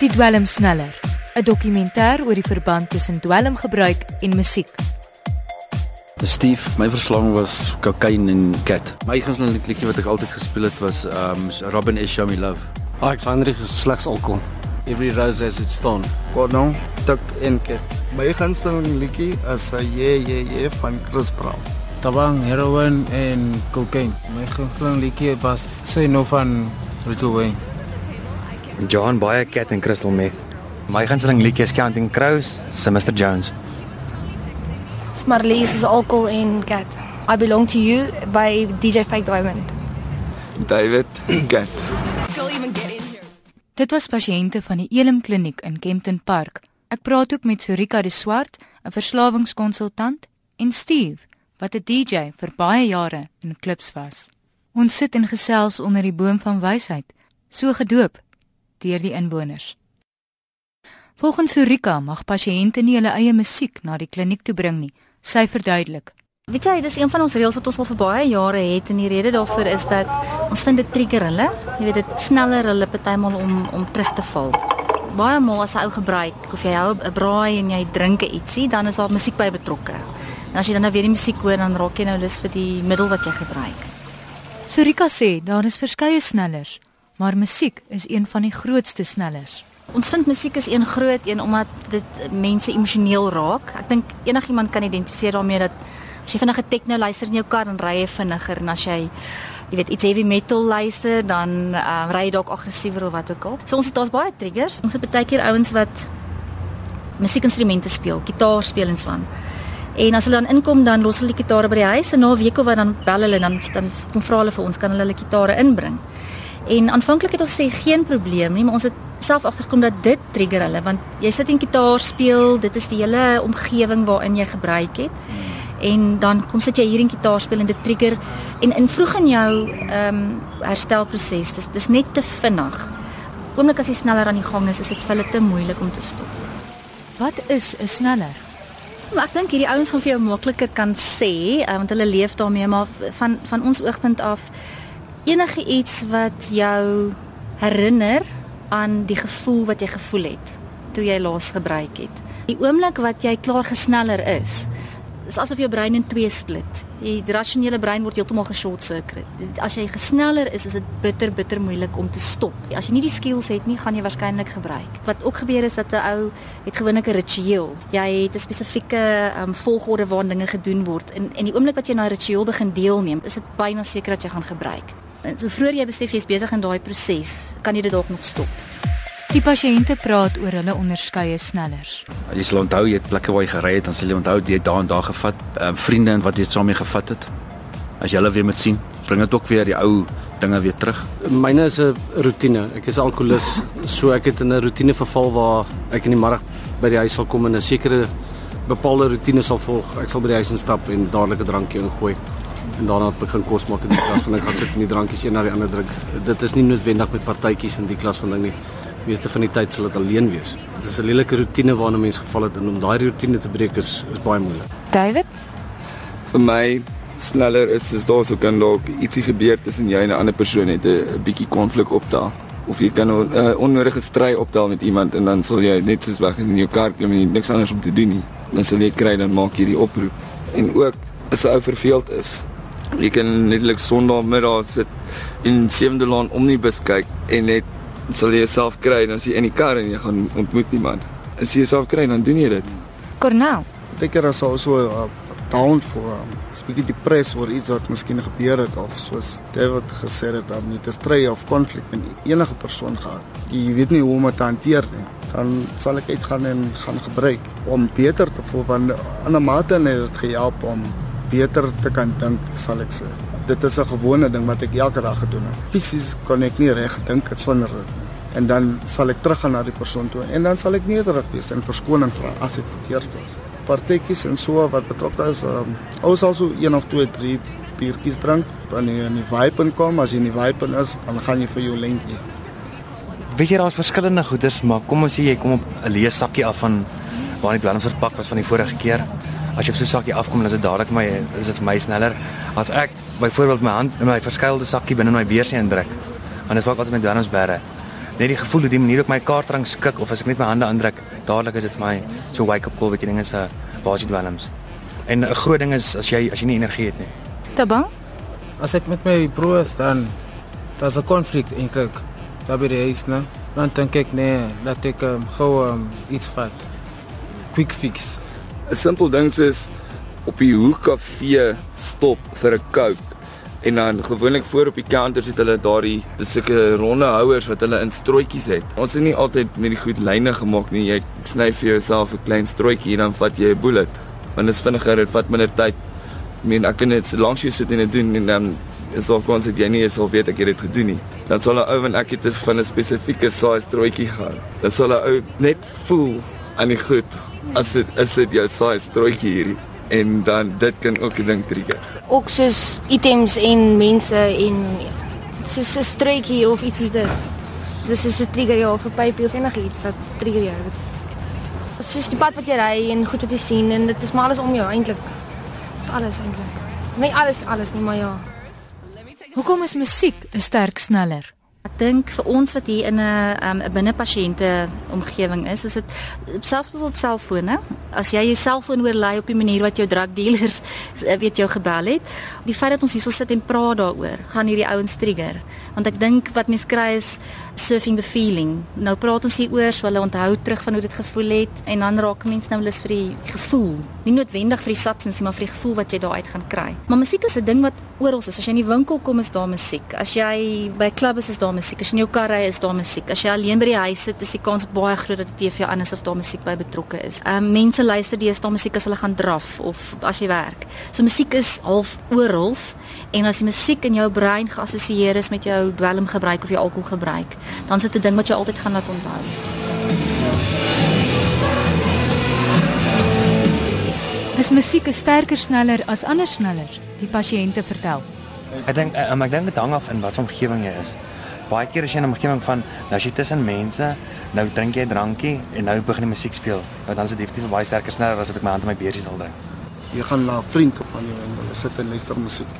Die dwelm sneller, 'n dokumentêr oor die verband tussen dwelmgebruik en musiek. Steve, my verslaging was Cocaine en Cat. My gunsteling liedjie wat ek altyd gespeel het was um Robin S Show Me Love. Alexander is slegs alkohol. Every rose has its thorn. Gordon, Tuck en Cat. My gunsteling liedjie is yeah yeah yeah van Chris Brown. Tabang, heroin en cocaine. My gunsteling liedjie was Say No van Little Wayne. John baie Cat en Crystal Meth. My gunsteling liedjie is Counting Crows se Mr Jones. Smarlies is alcohol en cat. I belong to you by DJ Fake Diamond. David Cat. Dit was pasiënte van die Elim Kliniek in Kempton Park. Ek praat ook met Sorika de Swart, 'n verslawingskonsultant, en Steve, wat 'n DJ vir baie jare in klubs was. Ons sit en gesels onder die boom van wysheid, so gedoop deur die inwoners. Volgens Sorika mag pasiënte nie hulle eie musiek na die kliniek toe bring nie. Sy verduidelik. Weet jy, dis een van ons reëls wat ons al vir baie jare het en die rede daarvoor is dat ons vind dit trigger hulle. Jy weet dit sneller hulle partymal om om terug te val. Baie maal as 'n ou gebruik of jy hou 'n braai en jy drink ietsie, dan is daar musiek by betrokke. En as jy dan nou weer die musiek hoor, dan raak jy nou lus vir die middel wat jy gebruik. Sorika sê daar is verskeie snellers, maar musiek is een van die grootste snellers. Ons vind musiek is een groot een omdat dit mense emosioneel raak. Ek dink enigiemand kan identifiseer daarmee dat as jy vinnig 'n techno luister in jou kar dan ry jy vinniger en as jy jy weet iets heavy metal luister dan uh, ry jy dalk aggressiewer of wat ook al. So ons het daar's baie triggers. Ons het baie keer ouens wat musiekinstrumente speel, gitaar speel en swaan. En as hulle dan inkom dan los hulle die gitare by die huis en na 'n week of wat dan bel hulle dan dan kom vra hulle vir ons kan hulle hulle gitare inbring. En aanvanklik het ons sê geen probleem nie, maar ons het self agterkom dat dit trigger hulle want jy sit en gitaar speel, dit is die hele omgewing waarin jy gebruik het. En dan kom sit jy hier en gitaar speel en dit trigger en in vroeg in jou ehm um, herstelproses, dis dis net te vinnig. Oomblik as jy sneller aan die gang is, is dit vir hulle te moeilik om te stop. Wat is 'n sneller? Maar ek dink hierdie ouens gaan vir jou makliker kan sê, uh, want hulle leef daarmee, maar van van ons oogpunt af enige iets wat jou herinner aan die gevoel wat jy gevoel het toe jy laas gebruik het. Die oomblik wat jy klaar gesneller is, is asof jou brein in twee split. Die rasionele brein word heeltemal geshort circuit. As jy gesneller is, is dit bitter bitter moeilik om te stop. As jy nie die skills het nie, gaan jy waarskynlik gebruik. Wat ook gebeur is dat 'n ou het gewoonlik 'n ritueel. Jy het 'n spesifieke um, volgorde waarin dinge gedoen word. En en die oomblik wat jy na 'n ritueel begin deelneem, is dit byna seker dat jy gaan gebruik. En so vroeër jy besef jy's besig in daai proses, kan jy dit dalk nog stop. Die pasiënte praat oor hulle onderskeie snellers. Jy sal onthou jy het plekke waar jy gery het, dan sal jy onthou jy het daar en daar gevat, um, vriende en wat jy saam mee gevat het. As jy hulle weer moet sien, bring dit ook weer die ou dinge weer terug. Myne is 'n rotine. Ek is alkolikus, so ek het in 'n rotine verval waar ek in die middag by die huis sal kom en 'n sekere bepaalde rotine sal volg. Ek sal by die huis instap en dadelik 'n drankie ingooi en daarna begin kos maak in die klas van ek gaan sit en die drankies een na die ander drink. Dit is nie noodwendig met partytjies in die klas van ding nie. Meeste van die tyd sal dit alleen wees. Dit is 'n lelike rotine waarna mens geval het en om daai rotine te breek is is baie moeilik. David, vir my sneller is as daar so kan dalk ietsie gebeur tussen jy en 'n ander persoon het 'n bietjie konflik opdaal of jy kan 'n uh, onnodige stry opdaal met iemand en dan sal jy net soos weg in jou kar klim en niks anders om te doen nie. Dan sal jy kry dan maak jy die oproep. En ook as 'n ou verveeld is, jy kan netlik Sondagmiddag sit in Sewende Laan omnibus kyk en net sal jy jouself kry dan as jy in die kar en jy gaan ontmoet iemand. As jy jouself kry dan doen jy dit. Cornel. Dink as ou so uh, down for um, speaking depressed oor iets wat miskien gebeur het of soos David gesê het dat met 'n stry of konflik met enige persoon gehad. Jy weet nie hoe om dit te hanteer nie. Dan sal ek uitgaan en gaan gebruik om beter te voel want in 'n mate het dit gehelp om beter te kan dink, sal ek sê. Dit is 'n gewone ding wat ek elke dag gedoen het. Fisies kon ek nie reg dink sonder dit nie. En dan sal ek teruggaan na die persoon toe en dan sal ek nederig wees en verskoning vra as ek verkeerd was. Partytjies en so wat betrokke is, um, ou sal so 1 of 2, 3 biertjies drink, dan jy in die vibe kom, as jy in die vibe is, dan gaan jy vir jou lentjie. Weet jy daar's verskillende goeders, maar kom ons sê jy kom op 'n leesakkie af van waar die dwelms verpak was van die vorige keer. As jy op so 'n sakkie afkom, dan is dit dadelik my is dit vir my sneller as ek byvoorbeeld my hand in my verskeilde sakkie binne my beursie indruk. Want dit is wat ek altyd met dwelms bære. net die gevoel hoe die manier op my kaartrang skik of as ek net my hande aandruk, dadelik is dit vir my so wake up call wat jy dinge se waar is die dwelms. En 'n groot ding is as jy as jy nie energie het nie. Tabang? As ek met my broer staan, daar's 'n konflik eintlik. Daar by die huis, né? Dan dink ek nee, dat ek um, gou um, iets vat. Quick fix. 'n Simpel ding soos op die hoek kafee stop vir 'n Coke en dan gewoonlik voor op die counters het hulle daardie sulke ronde houers wat hulle in strooitjies het. Ons het nie altyd met die goed lyne gemaak nie. Jy sny vir jouself 'n klein strooitjie en dan vat jy 'n bullet. Want dit is vinniger, dit vat minder tyd. Ek meen ek kan net lank jy sit en dit doen en dan is daar kans dat jy nie eens al weet ek het dit gedoen nie. Dan sal 'n ou en ek het van 'n spesifieke size strooitjie gehad. Dan sal 'n ou net voel aan die goed as dit is dit jou size strooitjie hierdie en dan dit kan ook 'n ding trigger. ook soos items en mense en soos 'n struitjie of iets soos dit. Dis is 'n trigger of 'n pypie of enigiets dat trigger jou. Soos die pad wat jy ry en goed wat jy sien en dit is maar alles om jou eintlik. Dis alles eintlik. Nee, alles alles nie, maar ja. Hoekom is musiek 'n sterk sneller? Ek dink vir ons wat hier in 'n um, 'n binnepasiënte omgewing is, is dit selfs byvoorbeeld selfone. As jy jou selfoon oorlei op die manier wat jou drug dealers eh, weet jou gebel het, die feit dat ons hierso sit en praat daaroor, gaan hierdie ouens trigger. Want ek dink wat mense kry is surfing the feeling. Nou praat ons hier oor so hulle onthou terug van hoe dit gevoel het en dan raak mense nou lus vir die gevoel. Nie noodwendig vir die substance, maar vir die gevoel wat jy daaruit gaan kry. Maar musiek is 'n ding wat oral is. As jy in die winkel kom, is daar musiek. As jy by 'n klub is, is daar musiek. As jy in jou kar ry, is daar musiek. As jy alleen by die huis sit, is die kans baie groot dat die TV aan is of daar musiek by betrokke is. Ehm um, mense luister deesdae musiek as hulle gaan draf of as jy werk. So musiek is half oral en as die musiek in jou brein geassosieer is met jou dwelmgebruik of jou alkoholgebruik, dan is dit 'n ding wat jy altyd gaan laat onthou. Is musiek 'n sterker sneller as ander snellers? Die pasiënte vertel. Ek dink um, ek dink dit hang af in watter omgewing jy is. Baie keer as jy in 'n omgewing van nou as jy tussen mense, nou drink jy 'n drankie en nou begin die musiek speel, nou dan is dit definitief baie sterker sneller as wat ek my hand in my beursie sal drink. Jy gaan na 'n vriend of van jou en hulle sit en luister musiek.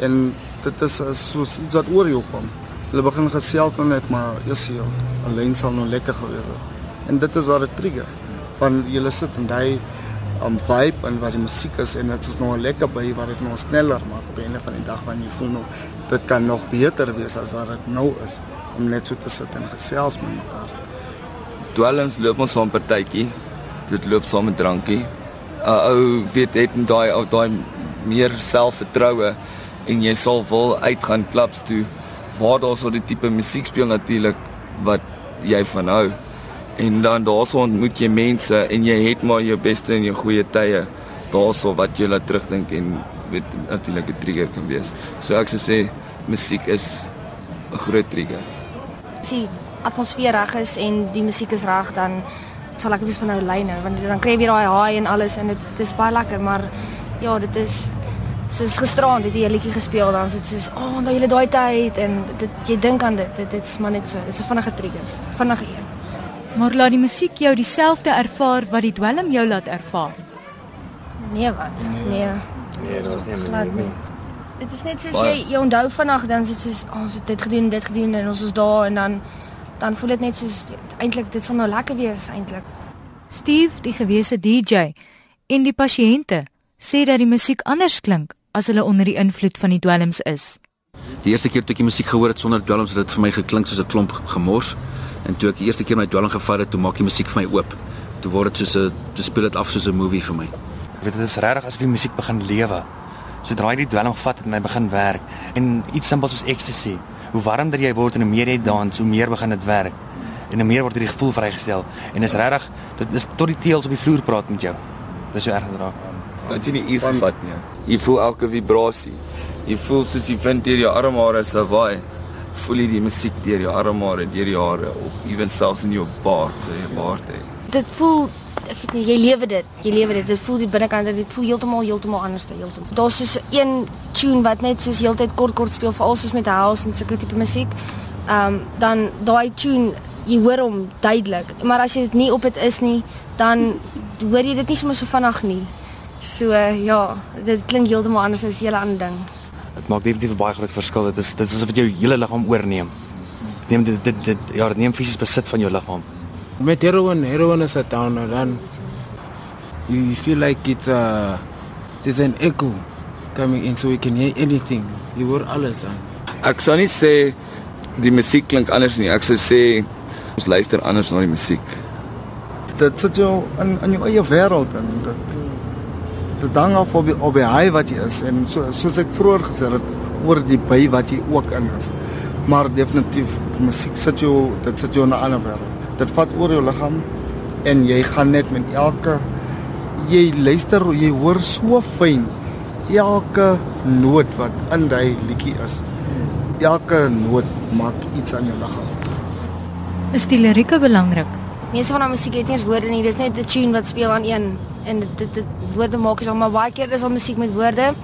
En dit is uh, soos iets wat oor jou kom. Hulle begin gesels nou net maar is jy alleen sal nou lekker gewees het. En dit is wat dit trigger. Van jy sit en jy om vibe en wat die musiek is en dit is nog lekker by wat dit nog sneller maak op 'n einde van die dag wanneer jy voel nou dit kan nog beter wees as wat dit nou is om net so te sit en gesels met mekaar. Dwelms loop ons saam partytjie. Dit loop saam met drankie. 'n Ou weet het daai ou daai meer selfvertroue en jy sal wil uitgaan klubs toe waar daar so die tipe musiek speel natuurlik wat jy van hou. En dan daarso ontmoet jy mense en jy het maar jou beste en jou goeie tye daarso wat jy laat terugdink en weet natuurlik 'n trigger kan wees. So ek sou sê musiek is 'n groot trigger. Die atmosfeer reg is en die musiek is reg dan sal ek wees van nou lyne want dan kry jy weer daai haai en alles en dit dit is baie lekker maar ja, dit is soos gisteraand het jy 'n liedjie gespeel dan is dit soos o, oh, onthou jy daai tyd en dit jy dink aan dit. Dit dit is maar net so. Dit is 'n vinnige trigger. Vinnige een. Maar laat die musiek jou dieselfde ervaar wat die dwelm jou laat ervaar. Nee wat? Nee. Nee, dit is nie Glad nie. Dit is net soos jy jy onthou vanaand dan is dit soos oh, ons het dit gedoen, dit gedoen en ons is daar en dan dan voel dit net soos eintlik dit sal nou lekker wees eintlik. Steve, die gewese DJ, en die pasiënte sê dat die musiek anders klink as hulle onder die invloed van die dwelms is. Die eerste keer toe ek die musiek gehoor het sonder dwelms het dit vir my geklink soos 'n klomp gemors. En toe ek die eerste keer my dwelm gevat het, toe maak die musiek vir my oop. Toe word dit soos 'n toe speel dit af soos 'n movie vir my. Ek weet dit is regtig asof die musiek begin lewe. Sodra jy die dwelm vat het en hy begin werk en iets simpels soos ecstasy. Hoe warmer jy word en hoe meer jy dans, hoe meer begin dit werk. En hoe meer word hierdie gevoel vrygestel en is regtig dit is tot die teels op die vloer praat met jou. Dis so erg draak. Dat jy nie iets vat nie. Jy voel elke vibrasie. Jy voel soos die wind deur jou armhare se waai. Voel jy die musiek deur jou armhare, deur jou hare of ewen selfs in jou baard, so jy baard het. Dit voel ek weet nie jy lewe dit. Jy lewe dit. Dit voel die binnekant dit voel heeltemal heeltemal anders te heeltemal. Daar's soos een tune wat net soos heeltyd kort kort speel veral soos met house en sulke tipe musiek. Ehm um, dan daai tune jy hoor hom duidelik. Maar as jy dit nie op dit is nie, dan hoor jy dit nie sommer so vinnig nie. So ja, dit klink heeltemal anders as hele ander ding. Dit maak definitief 'n baie groot verskil. Dit is dit is asof dit jou hele liggaam oorneem. Neem dit dit, dit ja, dit neem fisies besit van jou liggaam. Met heroin, heroin is a downer dan you feel like it's a there's an echo coming in so you can hear anything. You hoor alles dan. Ek sou nie sê die musiek klink anders nie. Ek sou sê ons luister anders na die musiek. Dit sit jou in in jou eie wêreld en dit dit hang af op die, op die high wat jy is en so soos ek vroeër gesê het oor die by wat jy ook in is. Maar definitief musiek sit jou dit sit jou in 'n ander wêreld. Dit vat oor jou liggaam en jy gaan net met elke jy luister jy hoor so fyn elke noot wat in daai liedjie is. Elke noot maak iets aan jou liggaam. Is die lirieke belangrik? Meeste van daai musiek het nie eens woorde nie. Dis net 'n tune wat speel aan een en dit dit, dit woorde maak is al maar baie keer is al musiek met woorde.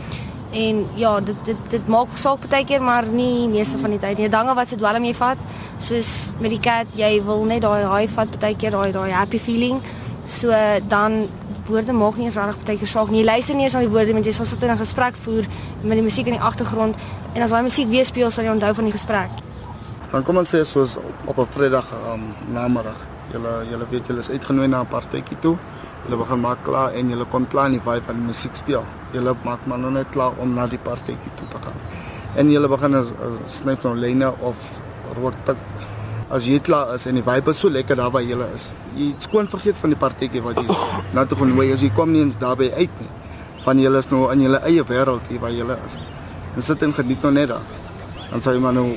En ja, dit dit dit maak saak baie keer maar nie meeste van die tyd nie. Dange wat se dwelm jy vat, soos met die cat, jy wil net daai high vat baie keer daai daai happy feeling. So dan woorde maak nie eens regtig baie keer saak nie. Jy luister nie eens na die woorde want jy sal sit in 'n gesprek voer met die musiek in die agtergrond en as daai musiek weer speel sal jy onthou van die gesprek. Dan kom ons sê soos op 'n Vrydag um, namiddag. Julle julle weet julle is uitgenooi na 'n partytjie toe. Julle begin maak klaar en julle kom klaar in die vibe van die musiek speel. Julle maak maar nog net klaar om na die partytjie toe te gaan. En julle begin 'n sny van lyne of rook pik. As jy klaar is en die vibe is so lekker daar waar julle is. Jy skoon vergeet van die partytjie wat jy na toe genooi is. Jy kom nie eens daarby uit nie. Van julle is nou in julle eie wêreld hier waar julle is. En sit en geniet nou net daar. Dan sal jy maar nou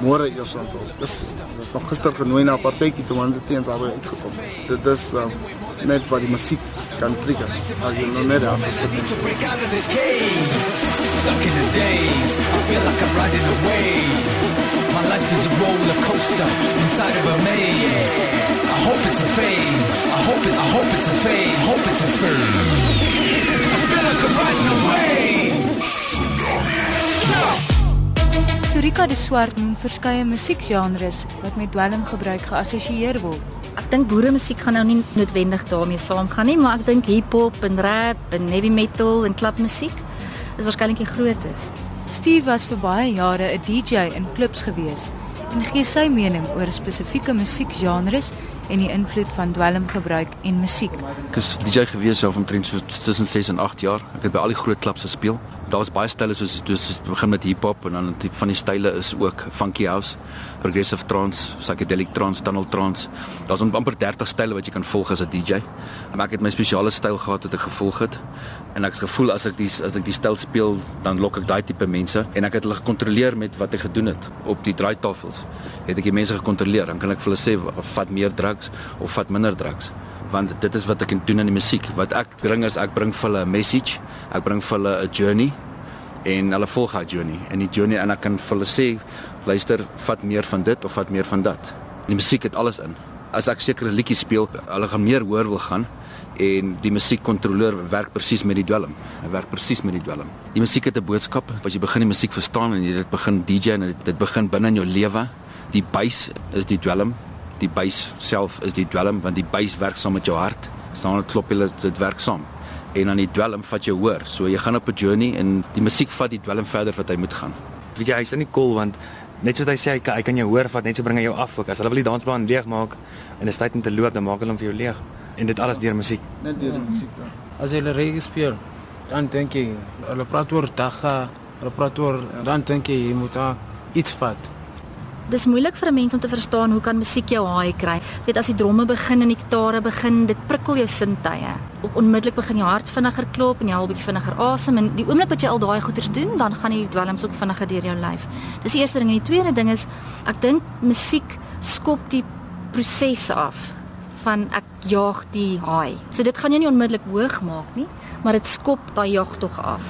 môre eers aan. Dis dis nog gister genooi na 'n partytjie toe ons teens daar uitgekom. Dit is um, net wat die musiek kan trigger. As jy nou net daar sit. Stuck in the days, I feel like I'm riding a wave. My life is a roller coaster inside of a maze. I hope it's a phase. I hope it. I hope it's a phase. Hope it's a phase. I feel like I'm riding a wave. Surika de Swart noem verskeie musiekgenres wat met dwelm gebruik geassosieer word. Ek dink boere musiek gaan nou nie noodwendig daarmee saamgaan nie, maar ek dink hip-hop en rap en heavy metal en klubmusiek is waarskynlik die grootes. Steve was vir baie jare 'n DJ in klubs gewees en gee sy mening oor spesifieke musiekgenres en die invloed van dwelmgebruik en musiek. Ek is DJ gewees self omtrent so tussen 6 en 8 jaar. Ek het by al die groot klubs gespeel. Daar's baie style soos soos begin met hip-hop en dan die van die style is ook funky house, progressive trance, psychedelic trance, tunnel trance. Daar's amper 30 style wat jy kan volg as 'n DJ. Maar ek het my spesiale styl gehad wat ek gevolg het. En ek het gevoel as ek die as ek die styl speel, dan lok ek daai tipe mense en ek het hulle gekontroleer met wat ek gedoen het op die draaitafels. Het ek die mense gekontroleer, dan kan ek vir hulle sê vat meer drugs of vat minder drugs want dit is wat ek doen in die musiek. Wat ek bring is ek bring vir hulle 'n message, ek bring vir hulle 'n journey en hulle volg daai journey. En die journey en ek kan vir hulle sê, luister, vat meer van dit of vat meer van dat. Die musiek het alles in. As ek sekere liedjies speel, hulle gaan meer hoor wil gaan en die musiekkontroleur werk presies met die dwelm. Hy werk presies met die dwelm. Die musiek het 'n boodskap. As jy begin die musiek verstaan en jy dit begin DJ en dit, begin binne in jou lewe, die bass is die dwelm die buis self is die dwelm want die buis werk saam met jou hart. Staan dit klop hulle dit werk saam. En dan die dwelm vat jou hoor. So jy gaan op 'n journey en die musiek vat die dwelm verder wat hy moet gaan. Weet jy, hy's in die cool want net soos hy sê hy kan, hy kan jou hoor vat net so bring hy jou af ook. As hulle wil die dansplan leeg maak en dit is tyd om te loop, dan maak hulle hom vir jou leeg. En dit alles deur musiek. Net deur die musiek. Ja. As jy reggae speel, dan dink jy, hulle praat oor dagga, hulle praat oor dan dink jy jy moet daar iets vat. Dis moeilik vir 'n mens om te verstaan hoe kan musiek jou haai kry. Weet as die dromme begin en die gitare begin, dit prikkel jou sintuie. Op onmiddellik begin jou hart vinniger klop en jy haal 'n bietjie vinniger asem en die oomblik wat jy al daai goeters doen, dan gaan die dwelms ook vinniger deur jou lyf. Dis die eerste ding en die tweede ding is ek dink musiek skop die prosesse af van ek jaag die haai. So dit gaan jou nie onmiddellik hoog maak nie, maar dit skop daai jagtog af.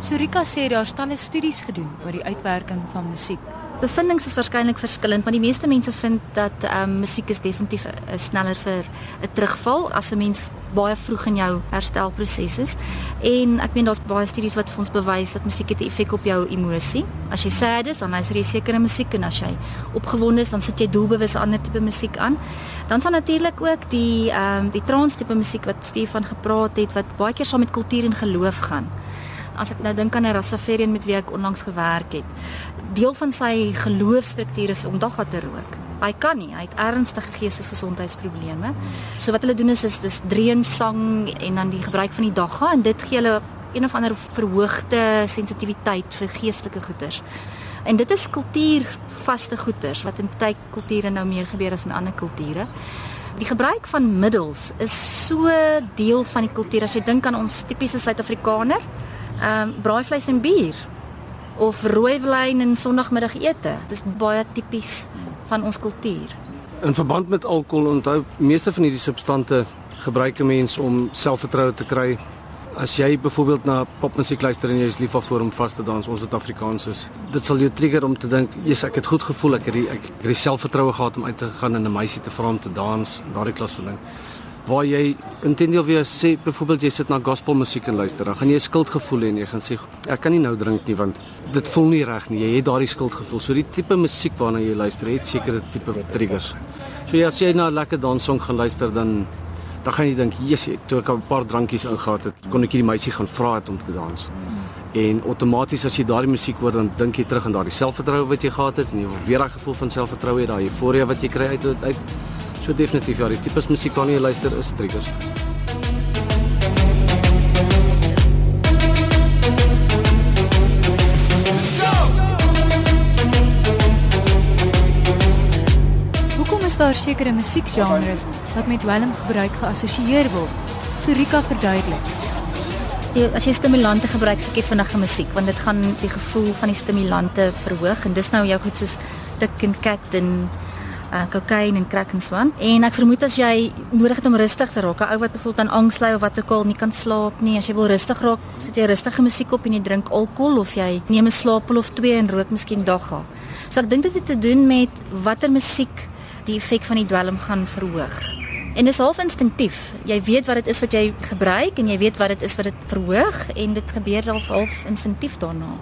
Surika sê daar's talle studies gedoen oor die uitwerking van musiek. Bevindings is waarskynlik verskillend, maar die meeste mense vind dat ehm um, musiek is definitief uh, sneller vir 'n terugval as 'n mens baie vroeg in jou herstelproses is. En ek meen daar's baie studies wat vir ons bewys dat musiek 'n effek op jou emosie. As jy sad is, dan luister jy sekere musiek en as jy opgewonde is, dan sit jy doelbewus ander tipe musiek aan. Dan sal natuurlik ook die ehm um, die trance tipe musiek wat Stefan gepraat het wat baie keer saam met kultuur en geloof gaan as ek nou dink aan 'n Rastafarian met wie ek onlangs gewerk het, deel van sy geloofstruktuur is om dagga te rook. Hy kan nie, hy het ernstige geestesgesondheidsprobleme. So wat hulle doen is is dis dreun sang en dan die gebruik van die dagga en dit gee hulle een of ander verhoogde sensitiwiteit vir geestelike goeters. En dit is kultuurvaste goeters wat in baie kulture nou meer gebeur as in ander kulture. Die gebruik van middels is so deel van die kultuur as jy dink aan ons tipiese Suid-Afrikaner, ehm um, braaivleis en bier of rooiwyn en Sondagmiddagete. Dit is baie tipies van ons kultuur. In verband met alkohol onthou meeste van hierdie substante gebruik 'n mens om selfvertroue te kry. As jy byvoorbeeld na popmusiek luister en jy is lief daarvoor om vas te dans, ons wat Afrikaans is, dit sal jou trigger om te dink, "Jesus, ek het goed gevoel, ek het die, ek het die selfvertroue gehad om uit te gaan en 'n meisie te vra om te dans, daardie klas van ding." Waar jy intendeel weer sê, byvoorbeeld jy sit na gospelmusiek en luister, dan gaan jy 'n skuldgevoel hê en jy gaan sê, "Ek kan nie nou drink nie want dit voel nie reg nie. Jy het daardie skuldgevoel. So die tipe musiek waarna jy luister, het sekere tipe triggers. So ja, as jy na 'n lekker danssong gaan luister dan dan gaan jy dink, "Jesus, toe ek 'n paar drankies ingehaat het, kon ek hierdie meisie gaan vra het om te dans." En outomaties as jy daardie musiek hoor, dan dink jy terug aan daardie selfvertroue wat jy gehad het en jy weer daai gevoel van selfvertroue hê, daai euforia wat jy kry uit uit so definitief ja, die tipe musiek waarna jy luister is triggers. Hoekom is daar sekere musiekgenres wat met dwelm gebruik geassosieer word? Surika verduidelik. Die, as jy stimulante gebruik, soek jy vinnige musiek want dit gaan die gevoel van die stimulante verhoog en dis nou jou goed soos tik en cat en uh kokain en crack en so aan. En ek vermoed as jy nodig het om rustig te raak, 'n ou wat byvoorbeeld aan angs ly of wat ook al nie kan slaap nie, as jy wil rustig raak, sit jy rustige musiek op en jy drink alkohol of jy neem 'n slaappil of twee en rook miskien dagga. So ek dink dit het te doen met watter musiek die effek van die dwelm gaan verhoog. En dis half instinktief. Jy weet wat dit is wat jy gebruik en jy weet wat dit is wat dit verhoog en dit gebeur half half instinktief daarna.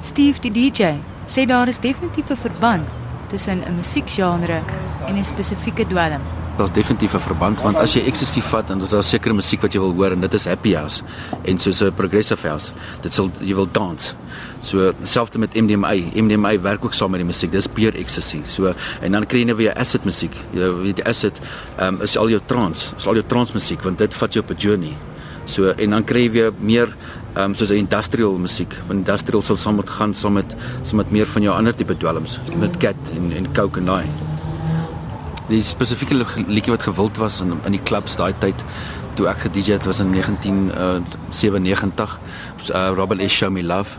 Steve die DJ sê daar is definitief 'n verband tussen 'n musiekgenre en 'n spesifieke dwelm. Daar's definitief 'n verband want as jy ecstasy vat en daar's sekere musiek wat jy wil hoor en dit is happy house en soos 'n progressive house, dit sal jy wil dans. So selfs met MDMA, MDMA werk ook saam met die musiek. Dis pure ecstasy. So en dan kry jy nou weer acid musiek. Jy weet acid um, is al jou trance, is al jou trance musiek want dit vat jou op 'n journey. So en dan kry jy weer meer ehm um, soos industrial musiek. Want industrial sal saam met gaan saam met saam met meer van jou ander tipe dwelms met cat en en coke en daai. Die spesifieke liedjie wat gewild was in in die clubs daai tyd toe ek gedj het was in 1997 uh, Robert S Show Me Love.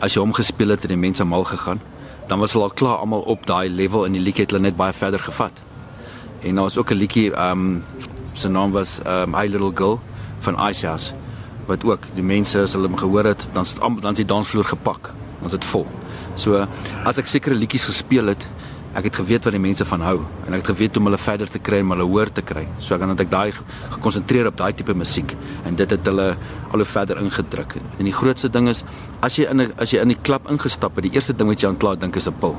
As jy hom gespeel het het die mense mal gegaan. Dan was hulle al klaar almal op daai level en die liedjie het hulle net baie verder gevat. En daar was ook 'n liedjie ehm um, sy naam was um, My Little Girl van Icehouse wat ook die mense as hulle hom gehoor het dan sit dan is die dansvloer gepak is dit vol. So as ek sekere liedjies gespeel het ek het geweet wat die mense van hou en ek het geweet hoe om hulle verder te kry om hulle hoor te kry. So ek dan het ek daai gekonsentreer op daai tipe musiek en dit het hulle al hoe verder ingedruk. En die grootste ding is as jy in 'n as jy in die klub ingestap het, die eerste ding wat jy aan klaar dink is 'n pil.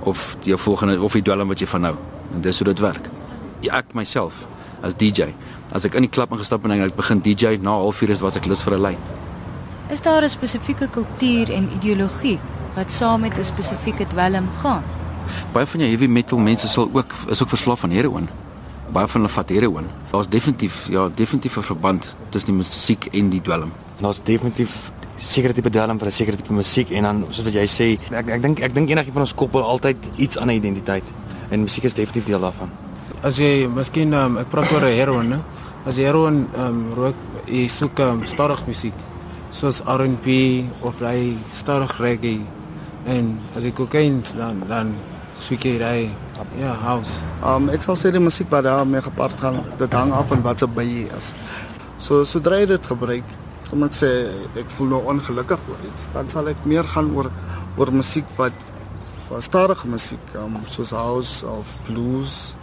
Of die volgende of die dwelm wat jy van hou. En dis hoe dit werk. Ek myself as DJ, as ek in die klub ingestap en ek begin DJ na 0.5 uur was ek lus vir 'n lyn. Is daar 'n spesifieke kultuur en ideologie wat saam met 'n spesifieke dwelm gaan? Baie van jou heavy metal mense sal ook is ook verslaaf aan heroin. Baie van hulle vat heroin. Daar's definitief ja, definitief 'n verband tussen die musiek en die dwelm. Daar's definitief sekere tipe dwelm vir 'n sekere tipe musiek en dan soos wat jy sê, ek ek dink ek dink enigiets van ons koppel altyd iets aan 'n identiteit en musiek is definitief deel daarvan. As jy miskien um, ek praat oor heroin, né? As jy heroin um, rook, jy soek um, stadig musiek soos R&B of hy stadig reggae en as jy kokain dan dan soek jy daai ja house. Um ek sal sê die musiek wat daarmee gepaard gaan, dit hang af van wat se by jy is. So sodra jy dit gebruik, kom ek sê ek voel nou ongelukkig oor iets, dan sal ek meer gaan oor oor musiek wat wat stadige musiek, um, soos house of blues.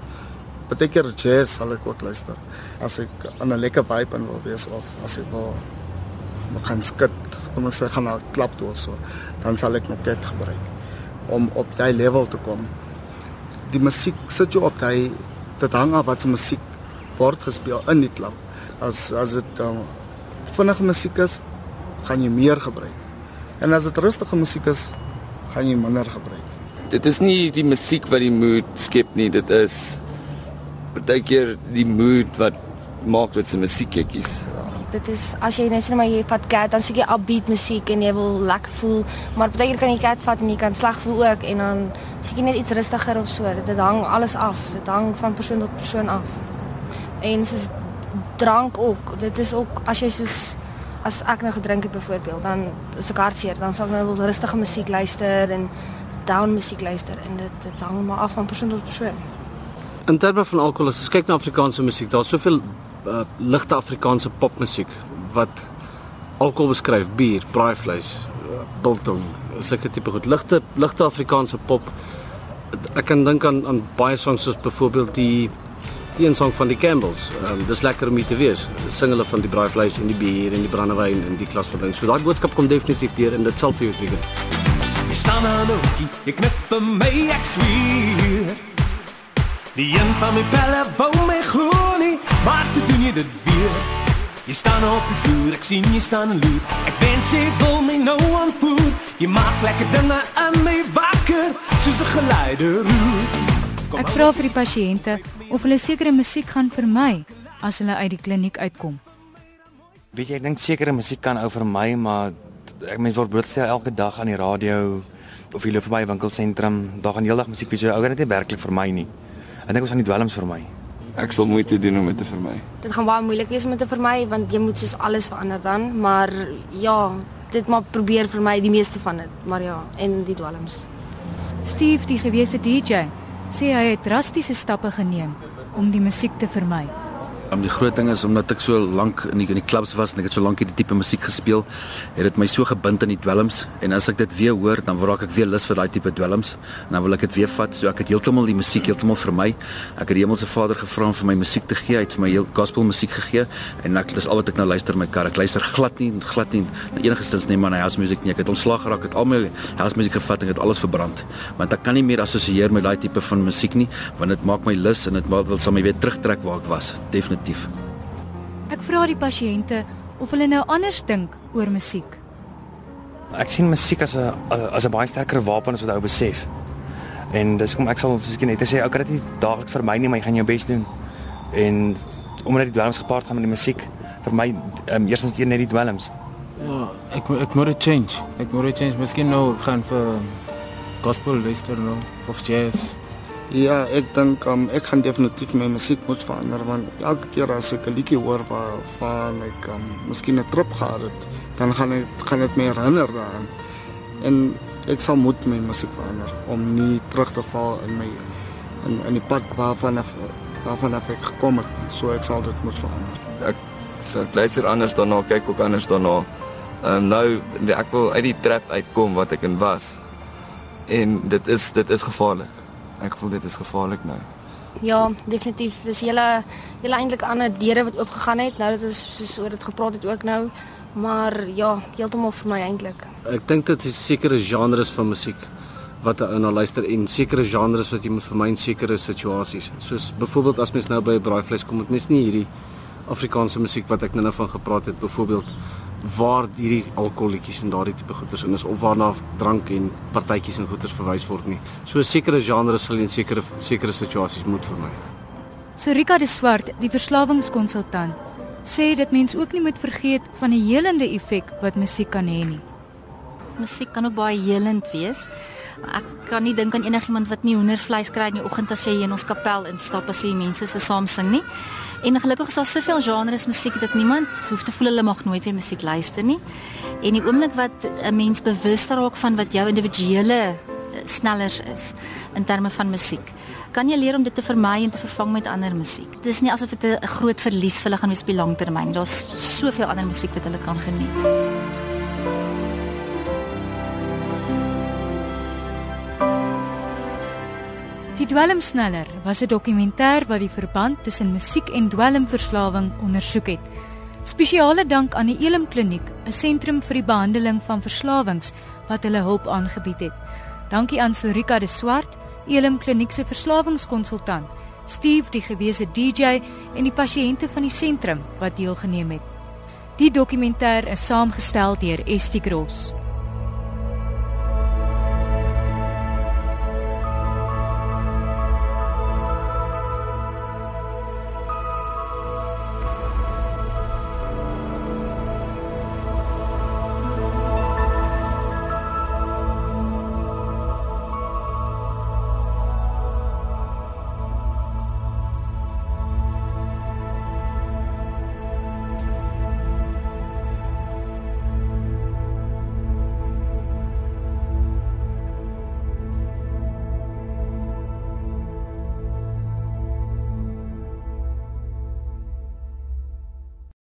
Partykeer jazz sal ek ook luister. As ek aan 'n lekker vibe in wil wees of as ek wil gaan skit, kom ek sê gaan na 'n klap toe of so, dan sal ek nog dit gebruik om op daai level te kom. Die musiek sit jou op daai dit hang af wat se musiek word gespeel in die klub. As as dit uh, vinnige musiek is, gaan jy meer gebruik. En as dit rustige musiek is, gaan jy minder gebruik. Dit is nie die musiek wat die mood skep nie, dit is partykeer die mood wat maak dit se musiek jy kies. Dit is as jy net maar jy vat cat dan soek jy upbeat musiek en jy wil lekker voel, maar partykeer kan jy cat vat en jy kan sleg voel ook en dan soek jy net iets rustiger of so. Dit, dit hang alles af. Dit hang van persoon tot persoon af. En soos drank ook. Dit is ook as jy soos as ek nou gedrink het byvoorbeeld, dan is ek hartseer, dan sal ek nou wil rustige musiek luister en down musiek luister en dit dit hang maar af van persoon tot persoon. In terme van alkohol, as jy kyk na Afrikaanse musiek, daar's soveel uh, ligte Afrikaanse popmusiek wat alkohol beskryf, bier, braaivleis, uh, biltong, sulke tipe goed. Ligte ligte Afrikaanse pop. Ek kan dink aan aan baie songs soos byvoorbeeld die die een song van die Campbells. Um, dis lekker om hier te wees. Sing hulle van die braaivleis en die bier en die brandewyn en die klas van ding. So daai boodskap kom definitief deur en dit sal vir jou trigger. Jy staan aan 'n hoekie, jy knip vir my ek sweer. Die een van my pelle wou my glo nie, maar toe doen jy dit weer. Jy staan op die vloer, ek sien jy staan en loer. Ek wens jy wil my nou aanvoer. Jy maak lekker dinge aan my wakker, soos 'n geleideroer. Ek vra vir die pasiënte of hulle sekere musiek gaan vermy as hulle uit die kliniek uitkom. Weet jy, ek dink sekere musiek kan ou vir my, maar ek mens word blootgestel elke dag aan die radio of jy loop verby 'n winkelsentrum, daar gaan heeldag musiek wees. Ou gaan dit nie werklik vir my nie. Ek dink ons gaan die dwelms vir my. Ek sal moeite doen om dit te vermy. Dit gaan baie moeilik wees om dit te vermy want jy moet soos alles verander dan, maar ja, dit maar probeer vermy die meeste van dit, maar ja, en die dwelms. Steve, die gewese DJ, sê hy het drastiese stappe geneem om die musiek te vermy. Um, die groot ding is omdat ek so lank in die in die klubs was en ek het so lank hierdie tipe musiek gespeel, het dit my so gebind aan die dwelms en as ek dit weer hoor, dan raak ek weer lus vir daai tipe dwelms en dan wil ek dit weer vat. So ek het heeltemal die musiek heeltemal vir my. Ek het die Hemelse Vader gevra om vir my musiek te gee, hy het vir my heel gospel musiek gegee en ek dis al wat ek nou luister my kar. Ek luister glad nie glad nie na enige stens nie maar na house music nie. Ek het ontslag geraak, het al my house musiek gevat en het alles verbrand. Want ek kan nie meer assosieer met daai tipe van musiek nie, want dit maak my lus en dit wil my weer terugtrek waar ek was. Definitief. Ek vra die pasiënte of hulle nou anders dink oor musiek. Ek sien musiek as 'n as 'n baie sterker wapen as wat ou besef. En dis kom ek sal ek net sê, ou kan dit nie daagliks vir my nie, maar jy gaan jou bes doen. En omdat die dwelms gepaard gaan met die musiek, vir my um, eerstens net die dwelms. Ja, ek ek moet dit change. Ek moet dit change. Miskien nou gaan vir gospel luister nou of jazz. Ja, ek dink um, ek gaan definitief my musiek moet verander want elke keer as ek 'n liedjie hoor waar van ek um, miskien 'n trip gehad het, dan gaan dit gaan dit my herinner daaraan. En ek sal moet my musiek verander om nie terug te val in my in in die pad waarvan af waarvan af ek gekom het. So ek sal dit moet verander. Ek so ek luister anders daarna, kyk ook anders daarna. Ehm um, nou ek wil uit die trap uitkom wat ek in was. En dit is dit is gevaarlik. Ek voel dit is gevaarlik nou. Ja, definitief. Dis hele hele eintlik ander deure wat oopgegaan het. Nou dit is soos oor dit gepraat het ook nou. Maar ja, heeltemal vir my eintlik. Ek dink dit is sekere genres van musiek wat 'n ou na luister en sekere genres wat jy moet vermy in sekere situasies. Soos byvoorbeeld as mens nou by 'n braaivleis kom, moet mens nie hierdie Afrikaanse musiek wat ek nou van gepraat het byvoorbeeld waar hierdie alkoholietjies en daardie tipe goeders in is of waarna drank en partytjies en goeders verwys word nie. So sekere genres sal in sekere sekere situasies moet vermy. So Rika de Swart, die verslawingskonsultant, sê dit mens ook nie moet vergeet van die helende effek wat musiek kan hê nie. Musiek kan ook baie helend wees. Ek kan nie dink aan enigiemand wat nie hoendervleis kry in die oggend as jy in ons kapel instap as jy mense se saam sing nie. En gelukkig is daar soveel genres musiek dat niemand hoef te voel hulle mag nooit weer musiek luister nie. En die oomblik wat 'n mens bewus raak van wat jou individuele snellers is in terme van musiek, kan jy leer om dit te vermy en te vervang met ander musiek. Dit is nie asof dit 'n groot verlies vir hulle gaan wees op die lang termyn nie. Daar's soveel ander musiek wat hulle kan geniet. Die dwelmsneller was 'n dokumentêr wat die verband tussen musiek en dwelmverslawing ondersoek het. Spesiale dank aan die Elim Kliniek, 'n sentrum vir die behandeling van verslawings wat hulle hulp aangebied het. Dankie aan Sorika de Swart, Elim Kliniek se verslawingskonsultant, Steve die gewese DJ en die pasiënte van die sentrum wat deelgeneem het. Die dokumentêr is saamgestel deur Estie Gross.